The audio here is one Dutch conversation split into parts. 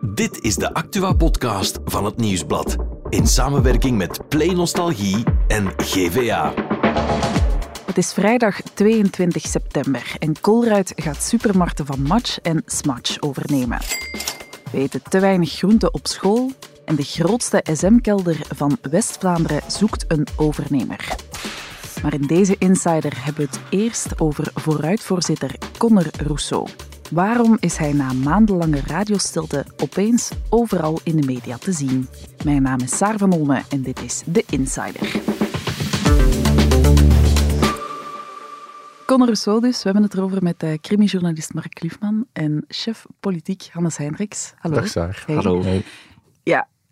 Dit is de Actua-podcast van het Nieuwsblad. In samenwerking met Play Nostalgie en GVA. Het is vrijdag 22 september en Colruyt gaat supermarkten van Match en Smatch overnemen. We eten te weinig groenten op school en de grootste SM-kelder van West-Vlaanderen zoekt een overnemer. Maar in deze Insider hebben we het eerst over vooruitvoorzitter Conor Rousseau. Waarom is hij na maandenlange radiostilte opeens overal in de media te zien? Mijn naam is Saar van Olme en dit is The Insider. Conor Rousseau dus, we hebben het erover met uh, crimijournalist Mark Klufman en chef politiek Hannes Hendricks. Hallo. Dag Saar. Hey. Hallo.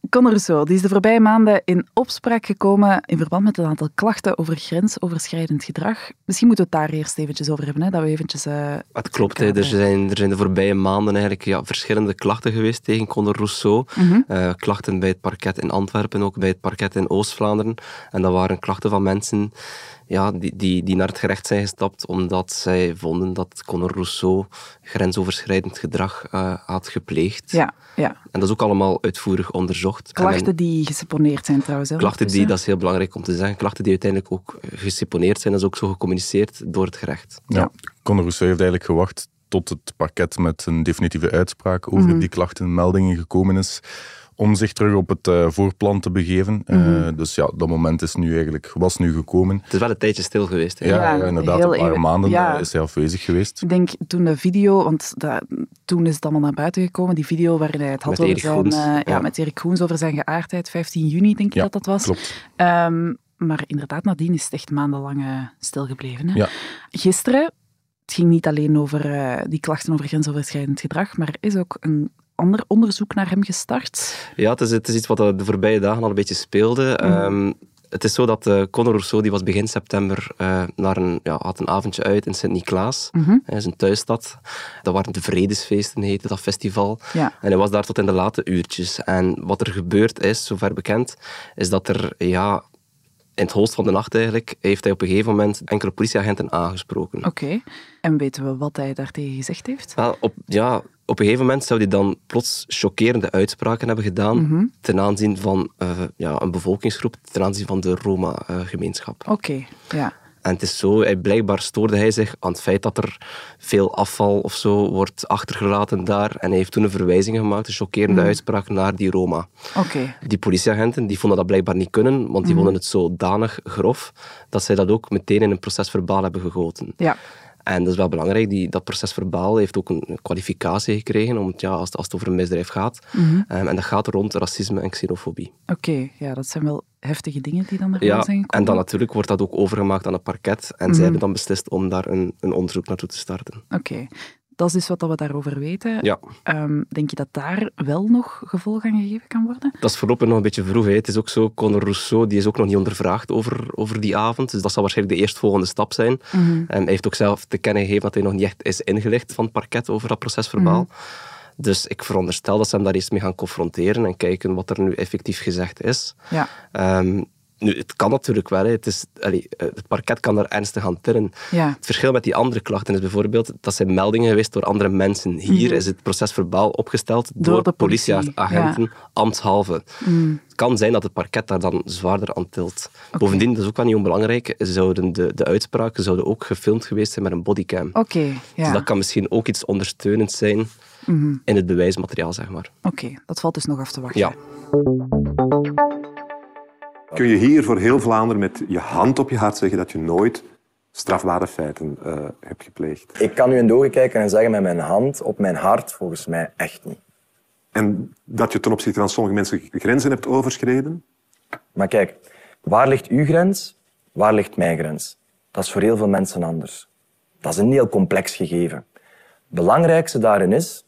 Conor Rousseau die is de voorbije maanden in opspraak gekomen in verband met een aantal klachten over grensoverschrijdend gedrag. Misschien moeten we het daar eerst eventjes over hebben, hè, dat we eventjes... Uh, Het klopt, er, zijn, er zijn de voorbije maanden eigenlijk ja, verschillende klachten geweest tegen Conor Rousseau. Mhm. Eh, klachten bij het parket in Antwerpen, ook bij het parket in Oost-Vlaanderen. En dat waren klachten van mensen ja, die, die, die naar het gerecht zijn gestapt omdat zij vonden dat Conor Rousseau grensoverschrijdend gedrag uh, had gepleegd. Ja, ja. En dat is ook allemaal uitvoerig onderzocht. Klachten En die geseponeerd zijn trouwens. Hè, klachten die, dat is heel belangrijk om te zeggen, klachten die uiteindelijk ook geseponeerd zijn, dat is ook zo gecommuniceerd door het gerecht. Ja. Conor Rousseau heeft eigenlijk gewacht tot het pakket met een definitieve uitspraak over Mhm. die klachtenmeldingen gekomen is, om zich terug op het eh, voorplan te begeven. Eh, Mhm. dus ja, dat moment is nu eigenlijk, was nu gekomen. Het is wel een tijdje stil geweest. Hè. Ja, inderdaad, een paar even- maanden ja. eh, is hij afwezig geweest. Ik denk toen de video, want dat, toen is het allemaal naar buiten gekomen, die video waarin hij het had Met over Erik zijn, eh, ja, ja. met Erik Goens over zijn geaardheid, 15 juni denk ik Ja, dat dat was. Klopt. Ehm, maar inderdaad, nadien is het echt maandenlang stilgebleven. Hè? Ja. Gisteren, het ging niet alleen over eh, die klachten over grensoverschrijdend gedrag, maar er is ook een ander onderzoek naar hem gestart. Ja, het is, het is iets wat de voorbije dagen al een beetje speelde. Mhm. Ehm, het is zo dat eh Conor Rousseau die was begin september eh, naar een, ja, had een avondje uit in Sint-Niklaas. Hij zijn thuisstad. Dat waren de Vredesfeesten, heette dat festival. Ja. En hij was daar tot in de late uurtjes. En wat er gebeurd is, zover bekend, is dat er ja, in het holst van de nacht eigenlijk, heeft hij op een gegeven moment enkele politieagenten aangesproken. Oké. En weten we wat hij daartegen gezegd heeft? Wel, op, ja, op een gegeven moment zou hij dan plots chockerende uitspraken hebben gedaan Mhm. ten aanzien van eh, ja, een bevolkingsgroep, ten aanzien van de Roma-gemeenschap. Oké, ja. En het is zo, hij, blijkbaar stoorde hij zich aan het feit dat er veel afval of zo wordt achtergelaten daar. En hij heeft toen een verwijzing gemaakt, een chockerende Mhm. uitspraak naar die Roma. Die politieagenten die vonden dat blijkbaar niet kunnen, want Mhm. die vonden het zodanig grof dat zij dat ook meteen in een procesverbaal hebben gegoten. Ja. En dat is wel belangrijk, die, dat procesverbaal heeft ook een kwalificatie gekregen om het, ja, als, het- als het over een misdrijf gaat. Mhm. Ehm, en dat gaat rond racisme en xenofobie. Oké, ja, dat zijn wel heftige dingen die dan erbij Ja, zijn gekomen. en dan natuurlijk wordt dat ook overgemaakt aan het parket. En Mhm. zij hebben dan beslist om daar een, een onderzoek naartoe te starten. Oké, dat is dus wat we daarover weten. Ja, Ehm, denk je dat daar wel nog gevolg aan gegeven kan worden? dat is voorlopig nog een beetje vroeg. Hè. Het is ook zo, Conor Rousseau die is ook nog niet ondervraagd over, over die avond. Dus dat zal waarschijnlijk de eerstvolgende stap zijn. En hij heeft ook zelf te kennen gegeven dat hij nog niet echt is ingelicht van het parket over dat procesverbaal. Mhm. Dus ik veronderstel dat ze hem daar eerst mee gaan confronteren en kijken wat er nu effectief gezegd is. Ja. Ehm, nu, het kan natuurlijk wel. Hè. Het, is, allee, eh, het parket kan daar ernstig aan tillen. Ja. Het verschil met die andere klachten is bijvoorbeeld dat zijn meldingen geweest door andere mensen. Hier Mhm. is het procesverbaal opgesteld Door door, de politie, politieagenten, ambtshalve. Mm. Het kan zijn dat het parket daar dan zwaarder aan tilt. Bovendien, dat is ook wel niet onbelangrijk, zouden de, de uitspraken zouden ook gefilmd geweest zijn met een bodycam. Oké, ja. Dus dat kan misschien ook iets ondersteunend zijn Mhm. in het bewijsmateriaal, zeg maar. Oké, dat valt dus nog af te wachten. Ja. Kun je hier voor heel Vlaanderen met je hand op je hart zeggen dat je nooit strafbare feiten eh, hebt gepleegd? Ik kan u in de ogen kijken en zeggen met mijn hand op mijn hart, volgens mij echt niet. En dat je ten opzichte van sommige mensen grenzen hebt overschreden? Maar kijk, waar ligt uw grens? Waar ligt mijn grens? Dat is voor heel veel mensen anders. Dat is een heel complex gegeven. Het belangrijkste daarin is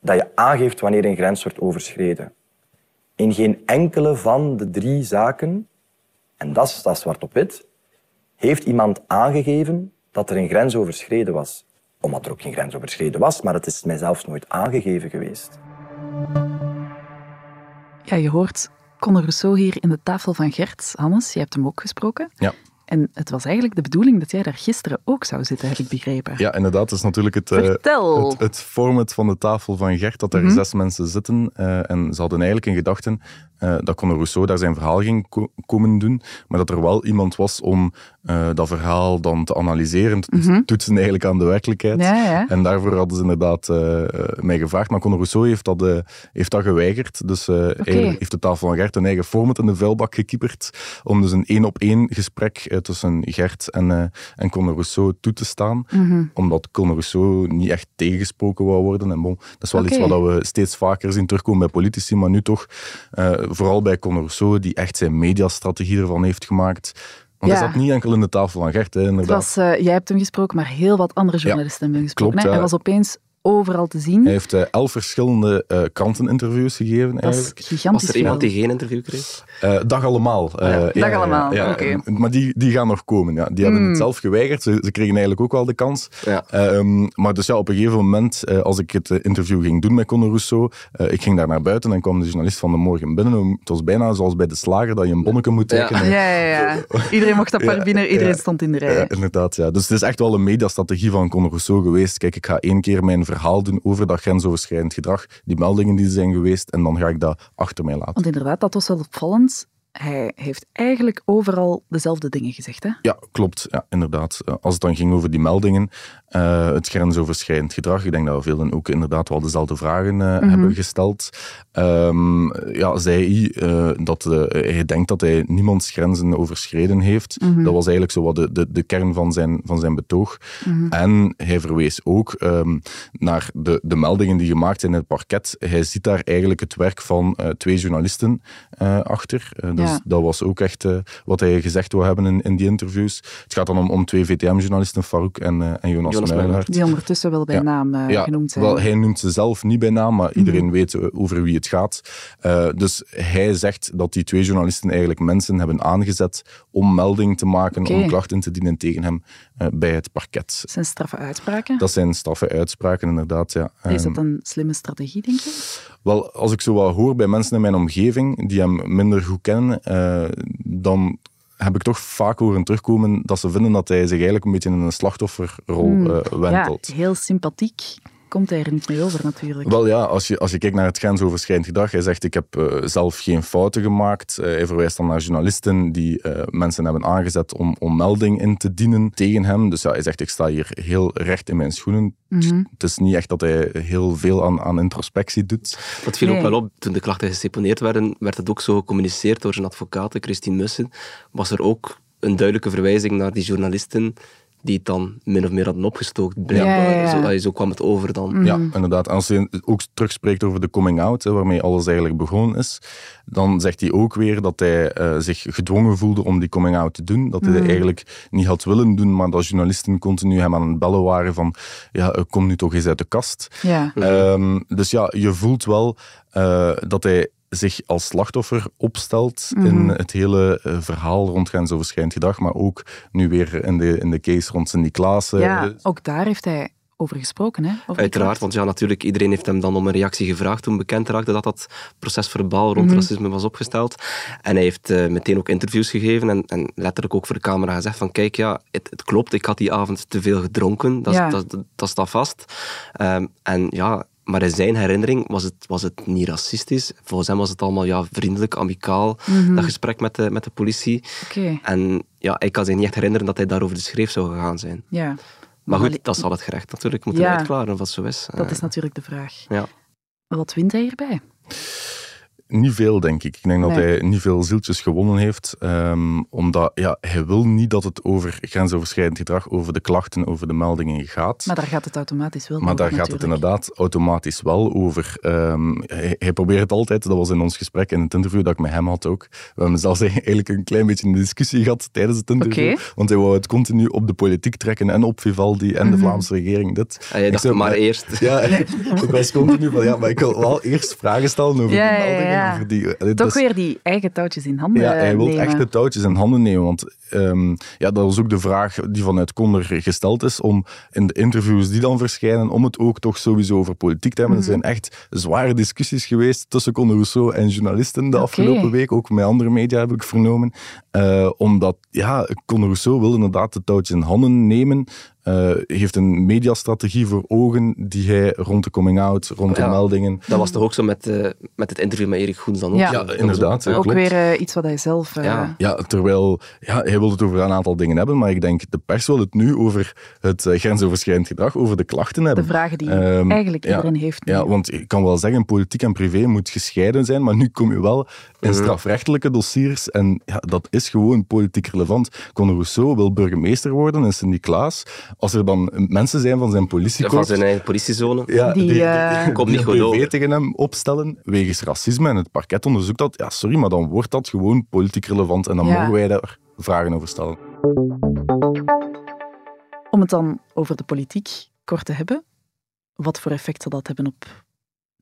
dat je aangeeft wanneer een grens wordt overschreden. In geen enkele van de drie zaken, en dat staat zwart op wit, heeft iemand aangegeven dat er een grens overschreden was. Omdat er ook geen grens overschreden was, maar het is mij zelfs nooit aangegeven geweest. Ja, je hoort Conor Rousseau hier in de tafel van Gert. Hannes, je hebt hem ook gesproken. Ja. En het was eigenlijk de bedoeling dat jij daar gisteren ook zou zitten, heb ik begrepen. Ja, inderdaad. Dat is natuurlijk het, Vertel. het, het format van de tafel van Gert, dat er Mhm. zes mensen zitten. eh, en ze hadden eigenlijk in gedachten eh, dat Conor Rousseau daar zijn verhaal ging ko- komen doen, maar dat er wel iemand was om dat verhaal dan te analyseren, te toetsen eigenlijk aan de werkelijkheid. Ja, ja. En daarvoor hadden ze inderdaad mij gevraagd. Maar Conor Rousseau heeft dat, heeft dat geweigerd. Dus heeft de tafel van Gert een eigen format in de vuilbak gekieperd. Om dus een één-op-één gesprek eh, tussen Gert en, eh en Conor Rousseau toe te staan. Mhm. Omdat Conor Rousseau niet echt tegengesproken wou worden. En bon, dat is wel iets wat we steeds vaker zien terugkomen bij politici. Maar nu toch, eh, vooral bij Conor Rousseau, die echt zijn mediastrategie ervan heeft gemaakt. Want Ja. hij zat niet enkel in de tafel van Gert, hè, Het inderdaad. was, jij hebt hem gesproken, maar heel wat andere journalisten hebben hem gesproken. klopt. Hij was opeens overal te zien. Hij heeft eh, elf verschillende eh, kranteninterviews gegeven. dat is Eigenlijk. gigantisch Was er iemand die geen interview kreeg? Eh, dag allemaal. Eh, ja. Dag allemaal, oké. Maar die, die gaan nog komen. Ja. Die hebben Hmm. het zelf geweigerd. Ze, ze kregen eigenlijk ook wel de kans. Ja. Ehm, maar dus ja, op een gegeven moment, eh, als ik het interview ging doen met Conor Rousseau, eh, ik ging daar naar buiten en kwam de journalist van de morgen binnen. Het was bijna zoals bij de slager, dat je een bonnetje moet tekenen. Ja, ja, ja. Iedereen mocht apart Ja, binnen, iedereen ja. stond in de rij. Ja, inderdaad, ja. Dus het is echt wel een mediastrategie van Conor Rousseau geweest. Kijk, ik ga één keer mijn verhaal doen over dat grensoverschrijdend gedrag, die meldingen die er zijn geweest, en dan ga ik dat achter mij laten. Want inderdaad, dat was wel opvallend. Hij heeft eigenlijk overal dezelfde dingen gezegd. Hè? Ja, klopt. Ja, inderdaad. Eh, Als het dan ging over die meldingen, eh, het grensoverschrijdend gedrag, ik denk dat velen ook inderdaad wel dezelfde vragen eh, hebben gesteld. Ehm, ja, zei hij eh, dat hij denkt dat hij niemands grenzen overschreden heeft. Dat was eigenlijk zo wat de, de, de kern van zijn, van zijn betoog. En hij verwees ook ehm, naar de, de meldingen die gemaakt zijn in het parket. Hij ziet daar eigenlijk het werk van twee journalisten achter. Dus Ja. dat was ook echt wat hij gezegd wou hebben in, in die interviews. Het gaat dan om, om twee VTM-journalisten, Farouk en, en Jonas, Jonas Die ondertussen wel bij Ja. naam eh, Ja, genoemd zijn. Mhm. wel, hij noemt ze zelf niet bij naam, maar iedereen weet eh, over wie het gaat. Eh, dus hij zegt dat die twee journalisten eigenlijk mensen hebben aangezet om melding te maken, om klachten te dienen tegen hem eh, bij het parket. Dat zijn straffe uitspraken. Dat zijn straffe uitspraken, inderdaad. Ja. Is Ehm, dat een slimme strategie, denk je? wel, als ik zo wat hoor bij mensen in mijn omgeving die hem minder goed kennen, eh, dan heb ik toch vaak horen terugkomen dat ze vinden dat hij zich eigenlijk een beetje in een slachtofferrol eh, wentelt. Ja, heel sympathiek komt hij er niet mee over natuurlijk. Wel ja, als je, als je kijkt naar het grensoverschrijdend gedrag, hij zegt ik heb eh, zelf geen fouten gemahet. Eh, hij verwijst dan naar journalisten die eh, mensen hebben aangezet om, om melding in te dienen tegen hem. Dus ja, hij zegt ik sta hier heel recht in mijn schoenen. Mhm. Het is niet echt dat hij heel veel aan, aan introspectie doet. Dat viel Nee. ook wel op. Toen de klachten geseponeerd werden, werd het ook zo gecommuniceerd door zijn advocaat, Christine Mussen. Was er ook een duidelijke verwijzing naar die journalisten die het dan min of meer hadden opgestookt. Blijkbaar. Ja, ja, ja. Zo, zo kwam het over dan. Ja, inderdaad. En als hij ook terugspreekt over de coming out, hè, waarmee alles eigenlijk begonnen is, dan zegt hij ook weer dat hij eh, zich gedwongen voelde om die coming out te doen. Dat hij dat eigenlijk niet had willen doen, maar dat journalisten continu hem aan het bellen waren van ja, eh, kom nu toch eens uit de kast. Ja. Ehm, dus ja, je voelt wel eh, dat hij zich als slachtoffer opstelt in het hele eh, verhaal rond grensoverschrijdend gedrag, maar ook nu weer in de, in de case rond Cindy Klaassen. ja, ook daar heeft hij over gesproken. Hè? Over Uiteraard, want ja, natuurlijk, iedereen heeft hem dan om een reactie gevraagd toen bekend raakte dat dat proces verbaal rond racisme was opgesteld. En hij heeft eh, meteen ook interviews gegeven en, en letterlijk ook voor de camera gezegd van kijk, ja, het, het klopt, ik had die avond te veel gedronken, dat, is- Ja. dat, dat, dat staat vast. Ehm, en ja, maar in zijn herinnering was het, was het niet racistisch. Volgens hem was het allemaal ja, vriendelijk, amicaal, dat gesprek met de, met de politie. En ja, ik kan zich niet echt herinneren dat hij daarover de schreef zou gegaan zijn. ja. Maar goed, dat zal het gerecht natuurlijk moeten Ja. uitklaren of dat zo is. Dat Eh, is natuurlijk de vraag. ja. Wat wint hij hierbij? Niet veel, denk ik. Ik denk dat Nee. hij niet veel zieltjes gewonnen heeft. ehm, omdat ja, hij wil niet dat het over grensoverschrijdend gedrag, over de klachten, over de meldingen gaat. Maar daar gaat het automatisch wel Maar over, daar gaat het inderdaad automatisch wel over. Ehm, hij, hij probeert het altijd, dat was in ons gesprek, in het interview dat ik met hem had ook. We hebben zelfs eigenlijk een klein beetje een discussie gehad tijdens het interview. Want hij wou het continu op de politiek trekken en op Vivaldi en de Vlaamse regering. Dit. En jij Ik dacht zei, maar eerst. Ja, ik was continu van, ja, maar ik wil wel eerst vragen stellen over Ja, die ja, meldingen. Ja. over die... dat Toch is- weer die eigen touwtjes in handen Ja, hij wil nemen. echt de touwtjes in handen nemen. Want ehm, ja, dat was ook de vraag die vanuit Conder gesteld is, om in de interviews die dan verschijnen, om het ook toch sowieso over politiek te hebben. Mhm. Er zijn echt zware discussies geweest tussen Conor Rousseau en journalisten de afgelopen week. Ook met andere media heb ik vernomen. Eh, omdat, ja, Conor Rousseau wil inderdaad de touwtjes in handen nemen. Eh, heeft een mediastrategie voor ogen die hij rond de coming-out, rond de Ja. meldingen... Dat was toch ook zo met, eh, met het interview met Erik Goens dan ook? Ja. inderdaad. Ook klopt. weer eh, iets wat hij zelf... eh, Ja. Ja, terwijl ja, hij wil het over een aantal dingen hebben, maar ik denk de pers wil het nu over het eh, grensoverschrijdend gedrag, over de klachten de hebben. vragen die Ehm, eigenlijk ja, iedereen heeft. nu. Ja, want ik kan wel zeggen, politiek en privé moet gescheiden zijn, maar nu kom je wel in Mhm. strafrechtelijke dossiers en ja, dat is gewoon politiek relevant. Conor Rousseau wil burgemeester worden in Sint-Niklaas. Als er dan mensen zijn van zijn Van politiekorps... zijn eigen politiezone. Ja, Die, die, eh, die, Komt niet goed PV over. tegen hem opstellen wegens racisme en het parket onderzoekt dat. Ja, sorry, maar dan wordt dat gewoon politiek relevant en dan Ja. mogen wij daar vragen over stellen. Om het dan over de politiek kort te hebben, wat voor effect zal dat hebben op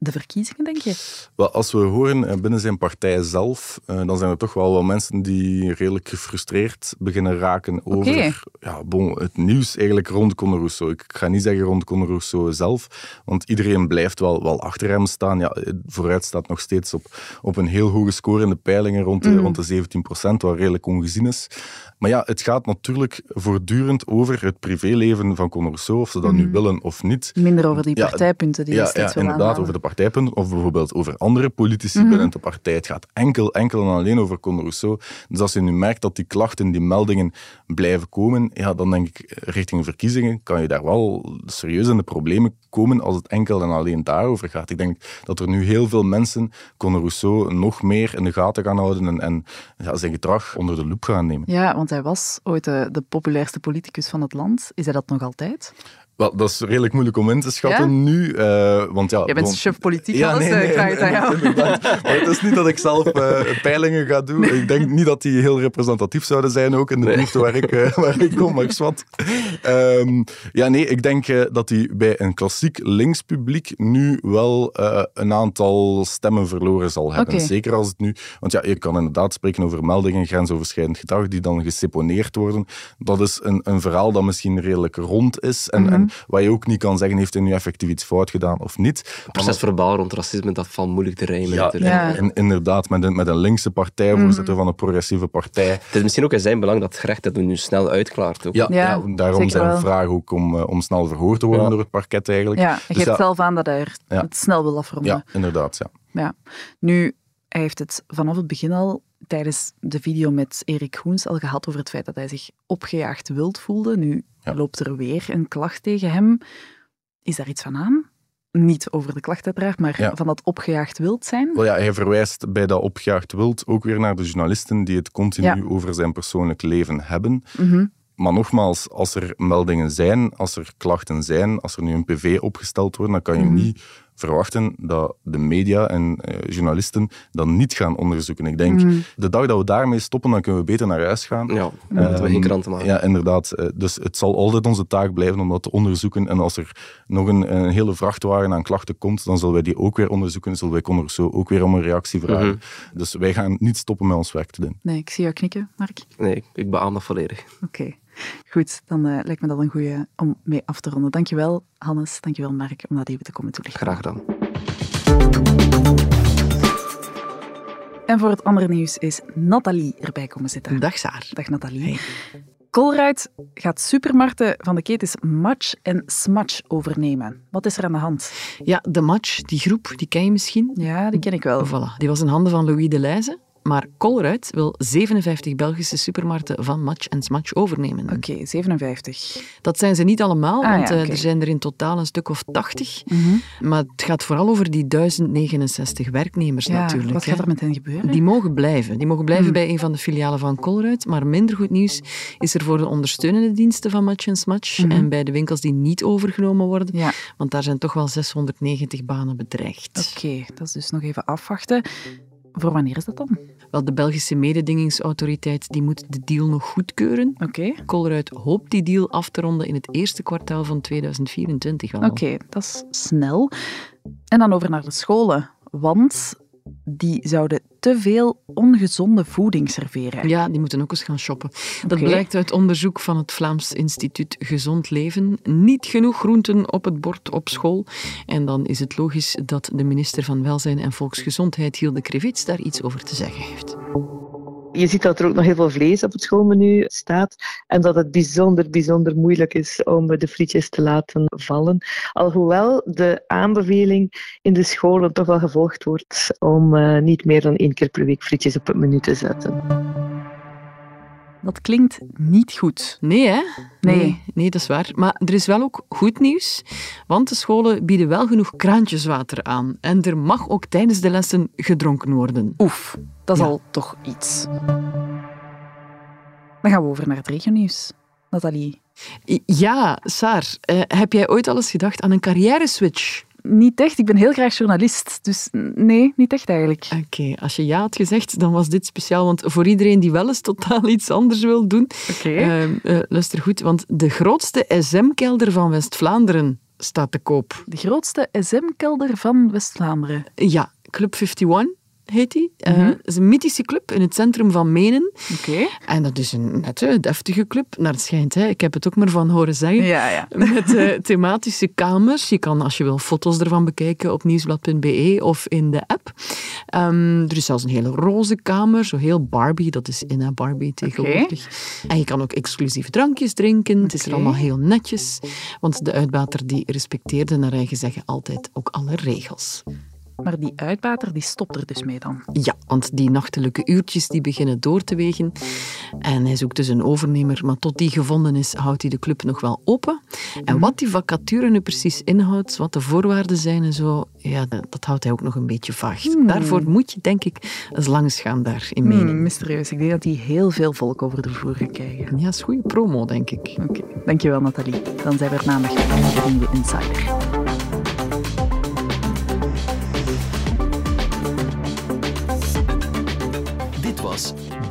de verkiezingen, denk je? Wel, als we horen eh, binnen zijn partij zelf, eh, dan zijn er toch wel wel mensen die redelijk gefrustreerd beginnen raken over ja, bon, het nieuws eigenlijk rond Conor Rousseau. Ik ga niet zeggen rond Conor Rousseau zelf, want iedereen blijft wel, wel achter hem staan. Ja, vooruit staat nog steeds op, op een heel hoge score in de peilingen, rond de, Mhm. rond de 17 procent, wat redelijk ongezien is. Maar ja, het gaat natuurlijk voortdurend over het privéleven van Conor Rousseau, of ze dat nu Mhm. willen of niet. Minder over die partijpunten die je Ja, steeds ja inderdaad, over de partijpunten of bijvoorbeeld over andere politici Mhm. binnen de partij. Het gaat enkel, enkel en alleen over Conor Rousseau. Dus als je nu merkt dat die klachten, die meldingen blijven komen, ja, dan denk ik, richting verkiezingen kan je daar wel serieus in de problemen komen als het enkel en alleen daarover gaat. Ik denk dat er nu heel veel mensen Conor Rousseau nog meer in de gaten gaan houden en, en ja, zijn gedrag onder de loep gaan nemen. Ja, want hij was ooit de, de populairste politicus van het land. Is hij dat nog altijd? Wel, dat is redelijk moeilijk om in te schatten Ja? nu. eh, want ja, Jij bent chef politiek, Ja, alles, nee, eh, nee, ik vraag het aan jou. Maar het is niet dat ik zelf eh, peilingen ga doen. Ik denk niet dat die heel representatief zouden zijn, ook in de Nee. buurt waar ik, waar ik kom, maar zwart. Ehm, ja, nee, ik denk dat hij bij een klassiek linkspubliek nu wel eh, een aantal stemmen verloren zal hebben. Zeker als het nu... Want ja, je kan inderdaad spreken over meldingen, grensoverschrijdend gedrag, die dan geseponeerd worden. Dat is een, een verhaal dat misschien redelijk rond is en, Mhm. en waar je ook niet kan zeggen, heeft hij nu effectief iets fout gedaan of niet. Het proces verbaal rond racisme, dat valt moeilijk te rijmen. Ja, natuurlijk. Ja. en inderdaad, met een, met een linkse partij, voorzitter van een progressieve partij. Het is misschien ook in zijn belang dat het gerecht dat nu snel uitklaart. Ook. Ja, Ja, ja, daarom zijn wel. vraag ook om, eh, om snel verhoord te worden Ja. door het parket eigenlijk. Ja, hij Dus geeft ja, zelf aan dat hij Ja. het snel wil afronden. Ja, inderdaad. Ja. Ja. Nu, hij heeft het vanaf het begin al tijdens de video met Erik Goens al gehad over het feit dat hij zich opgejaagd wild voelde. Nu Ja. loopt er weer een klacht tegen hem. Is daar iets van aan? Niet over de klacht uiteraard, maar Ja. van dat opgejaagd wild zijn. Wel ja, hij verwijst bij dat opgejaagd wild ook weer naar de journalisten die het continu Ja. over zijn persoonlijk leven hebben. Mhm. Maar nogmaals, als er meldingen zijn, als er klachten zijn, als er nu een PV opgesteld wordt, dan kan je Mhm. niet verwachten dat de media en eh, journalisten dat niet gaan onderzoeken. Ik denk, Mhm. de dag dat we daarmee stoppen, dan kunnen we beter naar huis gaan. Ja, dan moeten we Ehm, geen kranten maken. Ja, inderdaad. Eh, Dus het zal altijd onze taak blijven om dat te onderzoeken. En als er nog een, een hele vrachtwagen aan klachten komt, dan zullen wij die ook weer onderzoeken. Zullen wij Conor zo ook weer om een reactie vragen. Mhm. Dus wij gaan niet stoppen met ons werk te doen. Nee, ik zie jou knikken, Mark. Nee, ik, ik beaam dat volledig. Oké, goed. Dan eh, lijkt me dat een goede om mee af te ronden. Dankjewel, Hannes. Dankjewel, Mark, om dat even te komen toelichten. Graag gedaan. En voor het andere nieuws is Nathalie erbij komen zitten. Dag Saar. Dag Nathalie. Colruyt gaat supermarkten van de ketens Match en Smatch overnemen. Wat is er aan de hand? Ja, de match, die groep, die ken je misschien. Ja, die ken ik wel. Voilà, die was in handen van Louis de Leijze. Maar Colruyt wil 57 Belgische supermarkten van Match en Smatch overnemen. Oké, 57. Dat zijn ze niet allemaal, Ah, want ja, eh, er zijn er in totaal een stuk of 80. Mhm. Maar het gaat vooral over die 1069 werknemers Ja, natuurlijk. wat gaat er met hen gebeuren? Die mogen blijven. Die mogen blijven Hmm. bij een van de filialen van Colruyt. Maar minder goed nieuws is er voor de ondersteunende diensten van Match en Smatch Mhm. en bij de winkels die niet overgenomen worden. Ja, Want daar zijn toch wel 690 banen bedreigd. oké. Dat is dus nog even afwachten. Voor wanneer is dat dan? Wel, de Belgische mededingingsautoriteit die moet de deal nog goedkeuren. Oké. Colruyt hoopt die deal af te ronden in het eerste kwartaal van 2024 wel. Oké, dat is snel. En dan over naar de scholen. Want die zouden te veel ongezonde voeding serveren. Ja, die moeten ook eens gaan shoppen. Dat blijkt uit onderzoek van het Vlaams Instituut Gezond Leven. Niet genoeg groenten op het bord op school. En dan is het logisch dat de minister van Welzijn en Volksgezondheid, Hilde Krevits, daar iets over te zeggen heeft. Je ziet dat er ook nog heel veel vlees op het schoolmenu staat en dat het bijzonder, bijzonder moeilijk is om de frietjes te laten vallen. Alhoewel de aanbeveling in de scholen toch wel gevolgd wordt om eh, niet meer dan één keer per week frietjes op het menu te zetten. Dat klinkt niet goed. Nee, hè? Nee. Nee, dat is waar. Maar er is wel ook goed nieuws, want de scholen bieden wel genoeg kraantjeswater aan. En er mag ook tijdens de lessen gedronken worden. Oef, dat is Ja. al toch iets. Dan gaan we over naar het regionieuws. Nathalie. Ja, Saar, eh, heb jij ooit al eens gedacht aan een carrière-switch? Niet echt, ik ben heel graag journalist. Dus nee, niet echt eigenlijk. Oké, als je ja had gezegd, dan was dit speciaal. Want voor iedereen die wel eens totaal iets anders wil doen, Oké. eh, eh, luister goed, want de grootste SM-kelder van West-Vlaanderen staat te koop. De grootste SM-kelder van West-Vlaanderen. Ja, Club 51 heet die. Eh, Mhm. Het is een mythische club in het centrum van Menen. Oké. En dat is een nette, deftige club, naar het schijnt. Hè. Ik heb het ook maar van horen zeggen. Ja, ja. Met eh, thematische kamers. Je kan, als je wil, foto's ervan bekijken op nieuwsblad.be of in de app. Ehm, er is zelfs een hele roze kamer, zo heel Barbie. Dat is in Barbie tegenwoordig. En je kan ook exclusief drankjes drinken. Het is er allemaal heel netjes. Want de uitbater die respecteerde naar eigen zeggen altijd ook alle regels. Maar die uitbater die stopt er dus mee dan. Ja, want die nachtelijke uurtjes die beginnen door te wegen. En hij zoekt dus een overnemer, maar tot die gevonden is, houdt hij de club nog wel open. En wat die vacature nu precies inhoudt, wat de voorwaarden zijn en zo, ja, dat, houdt hij ook nog een beetje vaag. Daarvoor moet je, denk ik, eens langs gaan daar in Menen. Hmm, mysterieus. Ik denk dat die heel veel volk over de vloer gaan krijgen. Ja, dat is goede promo, denk ik. Oké, dankjewel Nathalie. Dan zijn we er maandag weer met een nieuwe Insider.